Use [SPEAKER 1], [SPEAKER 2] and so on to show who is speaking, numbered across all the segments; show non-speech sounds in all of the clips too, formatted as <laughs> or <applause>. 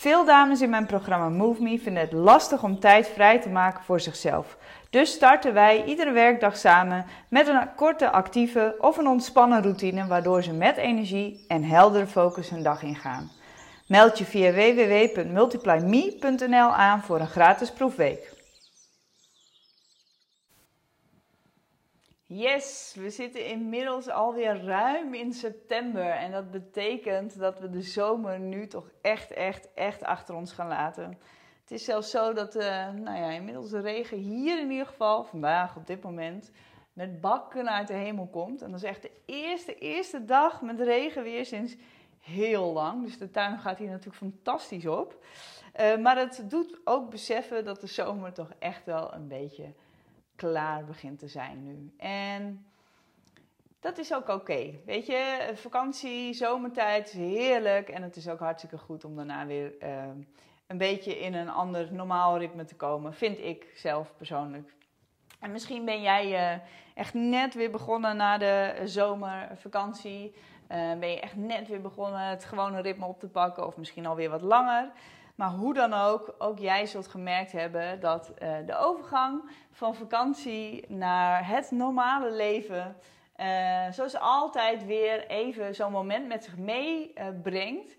[SPEAKER 1] Veel dames in mijn programma Move Me vinden het lastig om tijd vrij te maken voor zichzelf. Dus starten wij iedere werkdag samen met een korte actieve of een ontspannen routine waardoor ze met energie en heldere focus hun dag ingaan. Meld je via www.multiplyme.nl aan voor een gratis proefweek. Yes, we zitten inmiddels alweer ruim in september. En dat betekent dat we de zomer nu toch echt, echt, echt achter ons gaan laten. Het is zelfs zo dat uh, nou ja, inmiddels de regen hier in ieder geval, vandaag op dit moment, met bakken uit de hemel komt. En dat is echt de eerste, eerste dag met regen weer sinds heel lang. Dus de tuin gaat hier natuurlijk fantastisch op. Uh, maar het doet ook beseffen dat de zomer toch echt wel een beetje klaar begint te zijn nu. En dat is ook oké. Weet je, vakantie, zomertijd heerlijk. En het is ook hartstikke goed om daarna weer uh, een beetje in een ander normaal ritme te komen. Vind ik zelf persoonlijk. En misschien ben jij uh, echt net weer begonnen na de zomervakantie. Uh, ben je echt net weer begonnen het gewone ritme op te pakken. Of misschien alweer wat langer. Maar hoe dan ook, ook jij zult gemerkt hebben dat uh, de overgang van vakantie naar het normale leven, uh, zoals altijd weer even zo'n moment met zich meebrengt. Uh,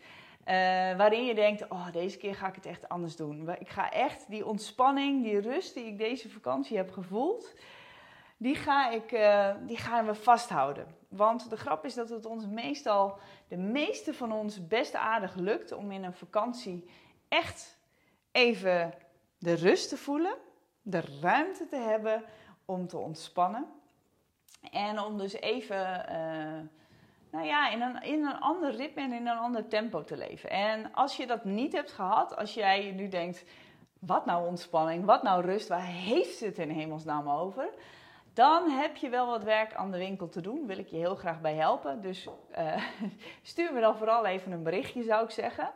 [SPEAKER 1] waarin je denkt, oh deze keer ga ik het echt anders doen. Ik ga echt die ontspanning, die rust die ik deze vakantie heb gevoeld, die, ga ik, die gaan we vasthouden. Want de grap is dat het ons meestal, de meeste van ons best aardig lukt om in een vakantie echt even de rust te voelen, de ruimte te hebben om te ontspannen. En om dus even, uh, nou ja, in een, in een ander ritme en in een ander tempo te leven. En als je dat niet hebt gehad, als jij nu denkt, wat nou ontspanning, wat nou rust, waar heeft het in hemelsnaam over? Dan heb je wel wat werk aan de winkel te doen. Wil ik je heel graag bij helpen. Dus uh, <laughs> stuur me dan vooral even een berichtje, zou ik zeggen.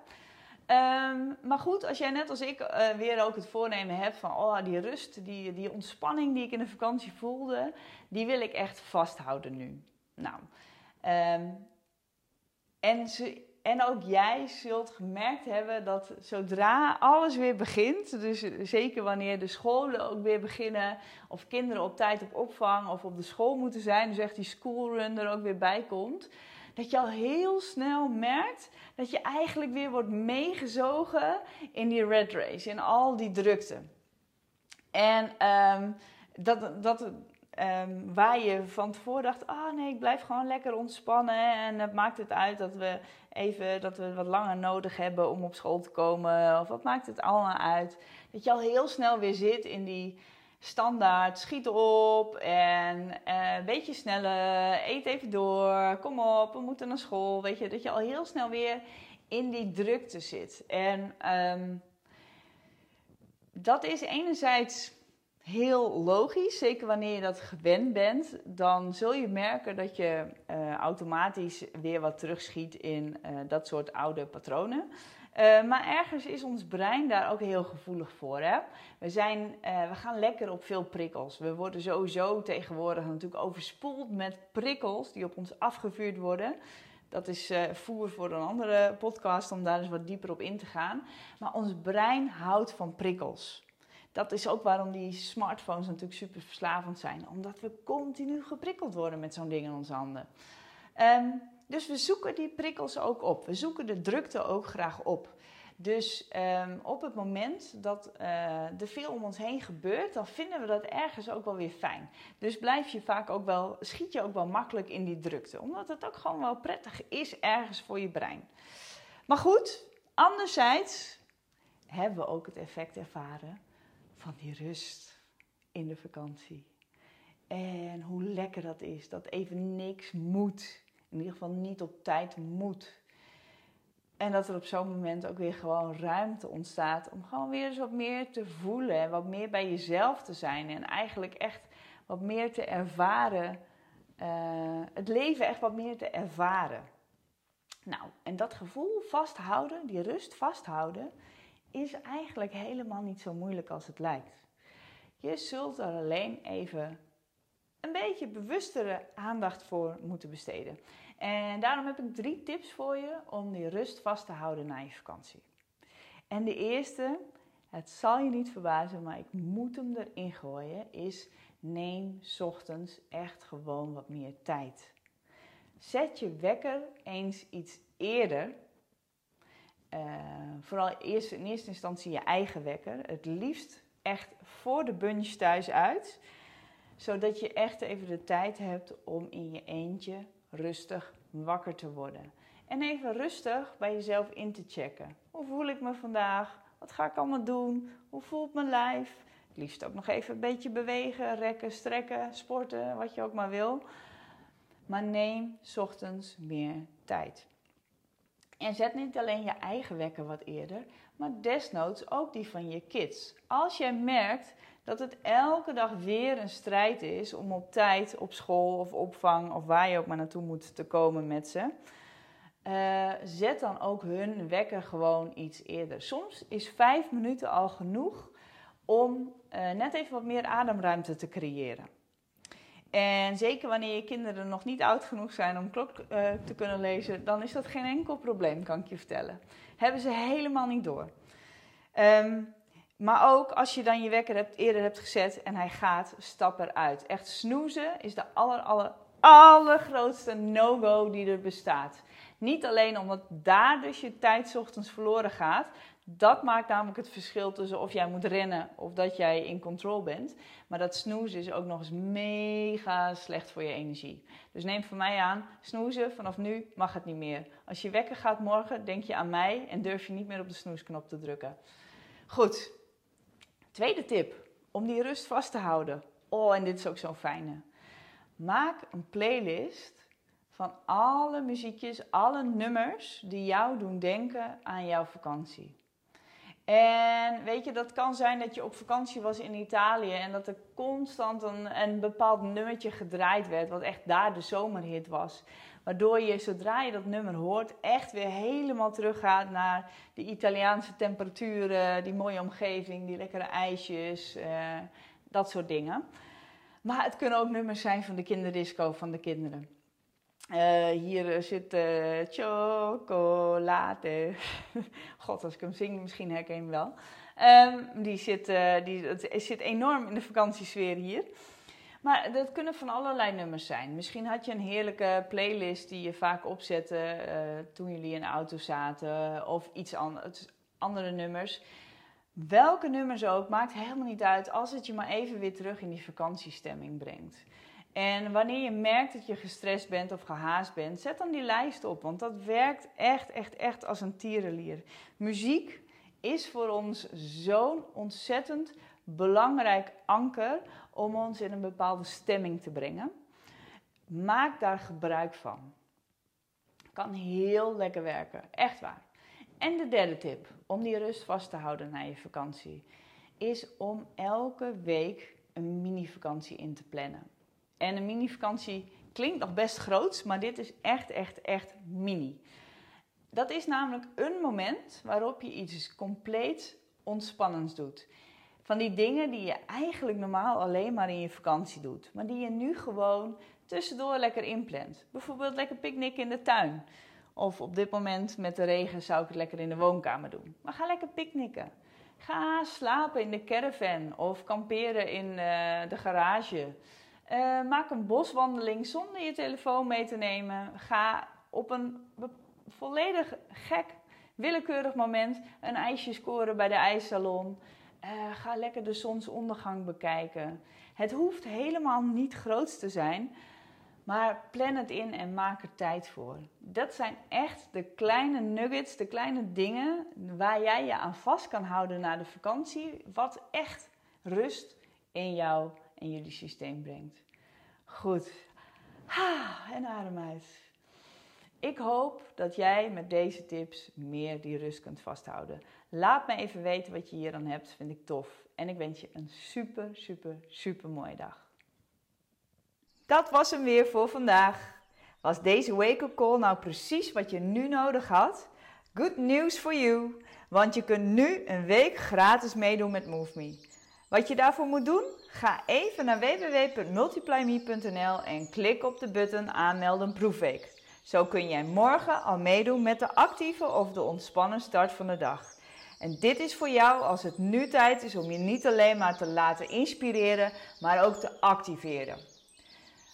[SPEAKER 1] Um, maar goed, als jij net als ik uh, weer ook het voornemen hebt van oh, die rust, die, die ontspanning die ik in de vakantie voelde, die wil ik echt vasthouden nu. Nou, um, en, ze, en ook jij zult gemerkt hebben dat zodra alles weer begint, dus zeker wanneer de scholen ook weer beginnen, of kinderen op tijd op opvang of op de school moeten zijn, dus echt die schoolrun er ook weer bij komt dat je al heel snel merkt dat je eigenlijk weer wordt meegezogen in die red race, in al die drukte. En um, dat, dat um, waar je van tevoren dacht, ah oh nee, ik blijf gewoon lekker ontspannen en het maakt het uit dat we even dat we wat langer nodig hebben om op school te komen of wat maakt het allemaal uit? Dat je al heel snel weer zit in die standaard, schiet op en een beetje sneller, eet even door, kom op, we moeten naar school. Weet je, dat je al heel snel weer in die drukte zit. En um, dat is enerzijds heel logisch, zeker wanneer je dat gewend bent, dan zul je merken dat je uh, automatisch weer wat terugschiet in uh, dat soort oude patronen. Uh, maar ergens is ons brein daar ook heel gevoelig voor. Hè? We, zijn, uh, we gaan lekker op veel prikkels. We worden sowieso tegenwoordig natuurlijk overspoeld met prikkels die op ons afgevuurd worden. Dat is uh, voer voor een andere podcast om daar eens wat dieper op in te gaan. Maar ons brein houdt van prikkels. Dat is ook waarom die smartphones natuurlijk super verslavend zijn. Omdat we continu geprikkeld worden met zo'n ding in onze handen. Um, dus we zoeken die prikkels ook op. We zoeken de drukte ook graag op. Dus um, op het moment dat uh, er veel om ons heen gebeurt, dan vinden we dat ergens ook wel weer fijn. Dus blijf je vaak ook wel, schiet je ook wel makkelijk in die drukte. Omdat het ook gewoon wel prettig is ergens voor je brein. Maar goed, anderzijds hebben we ook het effect ervaren van die rust in de vakantie. En hoe lekker dat is, dat even niks moet in ieder geval niet op tijd moet. En dat er op zo'n moment ook weer gewoon ruimte ontstaat om gewoon weer eens wat meer te voelen en wat meer bij jezelf te zijn. En eigenlijk echt wat meer te ervaren, uh, het leven echt wat meer te ervaren. Nou, en dat gevoel vasthouden, die rust vasthouden, is eigenlijk helemaal niet zo moeilijk als het lijkt. Je zult er alleen even een beetje bewustere aandacht voor moeten besteden. En daarom heb ik drie tips voor je om die rust vast te houden na je vakantie. En de eerste, het zal je niet verbazen, maar ik moet hem erin gooien, is neem ochtends echt gewoon wat meer tijd. Zet je wekker eens iets eerder. Uh, vooral eerst, in eerste instantie je eigen wekker. Het liefst echt voor de bunch thuis uit. Zodat je echt even de tijd hebt om in je eentje rustig wakker te worden. En even rustig bij jezelf in te checken. Hoe voel ik me vandaag? Wat ga ik allemaal doen? Hoe voelt mijn lijf? Het liefst ook nog even een beetje bewegen, rekken, strekken, sporten, wat je ook maar wil. Maar neem ochtends meer tijd. En zet niet alleen je eigen wekker wat eerder, maar desnoods ook die van je kids. Als jij merkt dat het elke dag weer een strijd is om op tijd op school of opvang of waar je ook maar naartoe moet te komen met ze. Uh, zet dan ook hun wekker gewoon iets eerder. Soms is vijf minuten al genoeg om uh, net even wat meer ademruimte te creëren. En zeker wanneer je kinderen nog niet oud genoeg zijn om klok uh, te kunnen lezen, dan is dat geen enkel probleem, kan ik je vertellen. Hebben ze helemaal niet door. Um, maar ook als je dan je wekker hebt, eerder hebt gezet en hij gaat, stap eruit. Echt snoezen is de aller, aller, allergrootste no-go die er bestaat. Niet alleen omdat daar dus je tijd ochtends verloren gaat. Dat maakt namelijk het verschil tussen of jij moet rennen of dat jij in control bent. Maar dat snoezen is ook nog eens mega slecht voor je energie. Dus neem van mij aan, snoezen, vanaf nu mag het niet meer. Als je wekker gaat morgen, denk je aan mij en durf je niet meer op de snoesknop te drukken. Goed, Tweede tip, om die rust vast te houden. Oh, en dit is ook zo'n fijne. Maak een playlist van alle muziekjes, alle nummers die jou doen denken aan jouw vakantie. En weet je, dat kan zijn dat je op vakantie was in Italië en dat er constant een, een bepaald nummertje gedraaid werd, wat echt daar de zomerhit was. Waardoor je, zodra je dat nummer hoort, echt weer helemaal teruggaat naar de Italiaanse temperaturen, die mooie omgeving, die lekkere ijsjes, uh, dat soort dingen. Maar het kunnen ook nummers zijn van de kinderdisco van de kinderen. Uh, hier zit uh, chocolade. <laughs> God, als ik hem zing, misschien herken je hem wel. Um, die zit, die, het zit enorm in de vakantiesfeer hier. Maar dat kunnen van allerlei nummers zijn. Misschien had je een heerlijke playlist die je vaak opzette toen jullie in de auto zaten. Of iets anders, andere nummers. Welke nummers ook, maakt helemaal niet uit als het je maar even weer terug in die vakantiestemming brengt. En wanneer je merkt dat je gestrest bent of gehaast bent, zet dan die lijst op. Want dat werkt echt, echt, echt als een tierenlier. Muziek is voor ons zo'n ontzettend belangrijk anker om ons in een bepaalde stemming te brengen. Maak daar gebruik van. Kan heel lekker werken, echt waar. En de derde tip om die rust vast te houden na je vakantie is om elke week een mini-vakantie in te plannen. En een mini-vakantie klinkt nog best groot, maar dit is echt, echt, echt mini. Dat is namelijk een moment waarop je iets compleet ontspannends doet. Van die dingen die je eigenlijk normaal alleen maar in je vakantie doet, maar die je nu gewoon tussendoor lekker inplant. Bijvoorbeeld lekker picknicken in de tuin. Of op dit moment met de regen zou ik het lekker in de woonkamer doen. Maar ga lekker picknicken. Ga slapen in de caravan of kamperen in uh, de garage. Uh, maak een boswandeling zonder je telefoon mee te nemen. Ga op een volledig gek, willekeurig moment een ijsje scoren bij de ijssalon. Uh, ga lekker de zonsondergang bekijken. Het hoeft helemaal niet groots te zijn, maar plan het in en maak er tijd voor. Dat zijn echt de kleine nuggets, de kleine dingen waar jij je aan vast kan houden na de vakantie, wat echt rust in jou en jullie systeem brengt. Goed. Ha, en adem uit. Ik hoop dat jij met deze tips meer die rust kunt vasthouden. Laat me even weten wat je hier aan hebt, vind ik tof. En ik wens je een super, super, super mooie dag. Dat was hem weer voor vandaag. Was deze wake-up call nou precies wat je nu nodig had? Good news for you, want je kunt nu een week gratis meedoen met MoveMe. Wat je daarvoor moet doen? Ga even naar www.multiplyme.nl en klik op de button aanmelden proefweek. Zo kun jij morgen al meedoen met de actieve of de ontspannen start van de dag. En dit is voor jou als het nu tijd is om je niet alleen maar te laten inspireren, maar ook te activeren.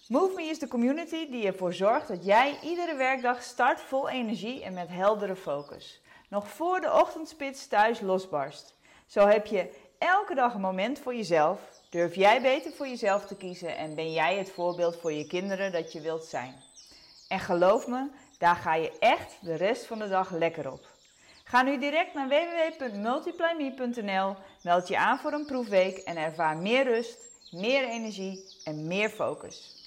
[SPEAKER 1] MoveMe is de community die ervoor zorgt dat jij iedere werkdag start vol energie en met heldere focus. Nog voor de ochtendspits thuis losbarst. Zo heb je elke dag een moment voor jezelf. Durf jij beter voor jezelf te kiezen en ben jij het voorbeeld voor je kinderen dat je wilt zijn. En geloof me, daar ga je echt de rest van de dag lekker op. Ga nu direct naar www.multiplyme.nl, meld je aan voor een proefweek en ervaar meer rust, meer energie en meer focus.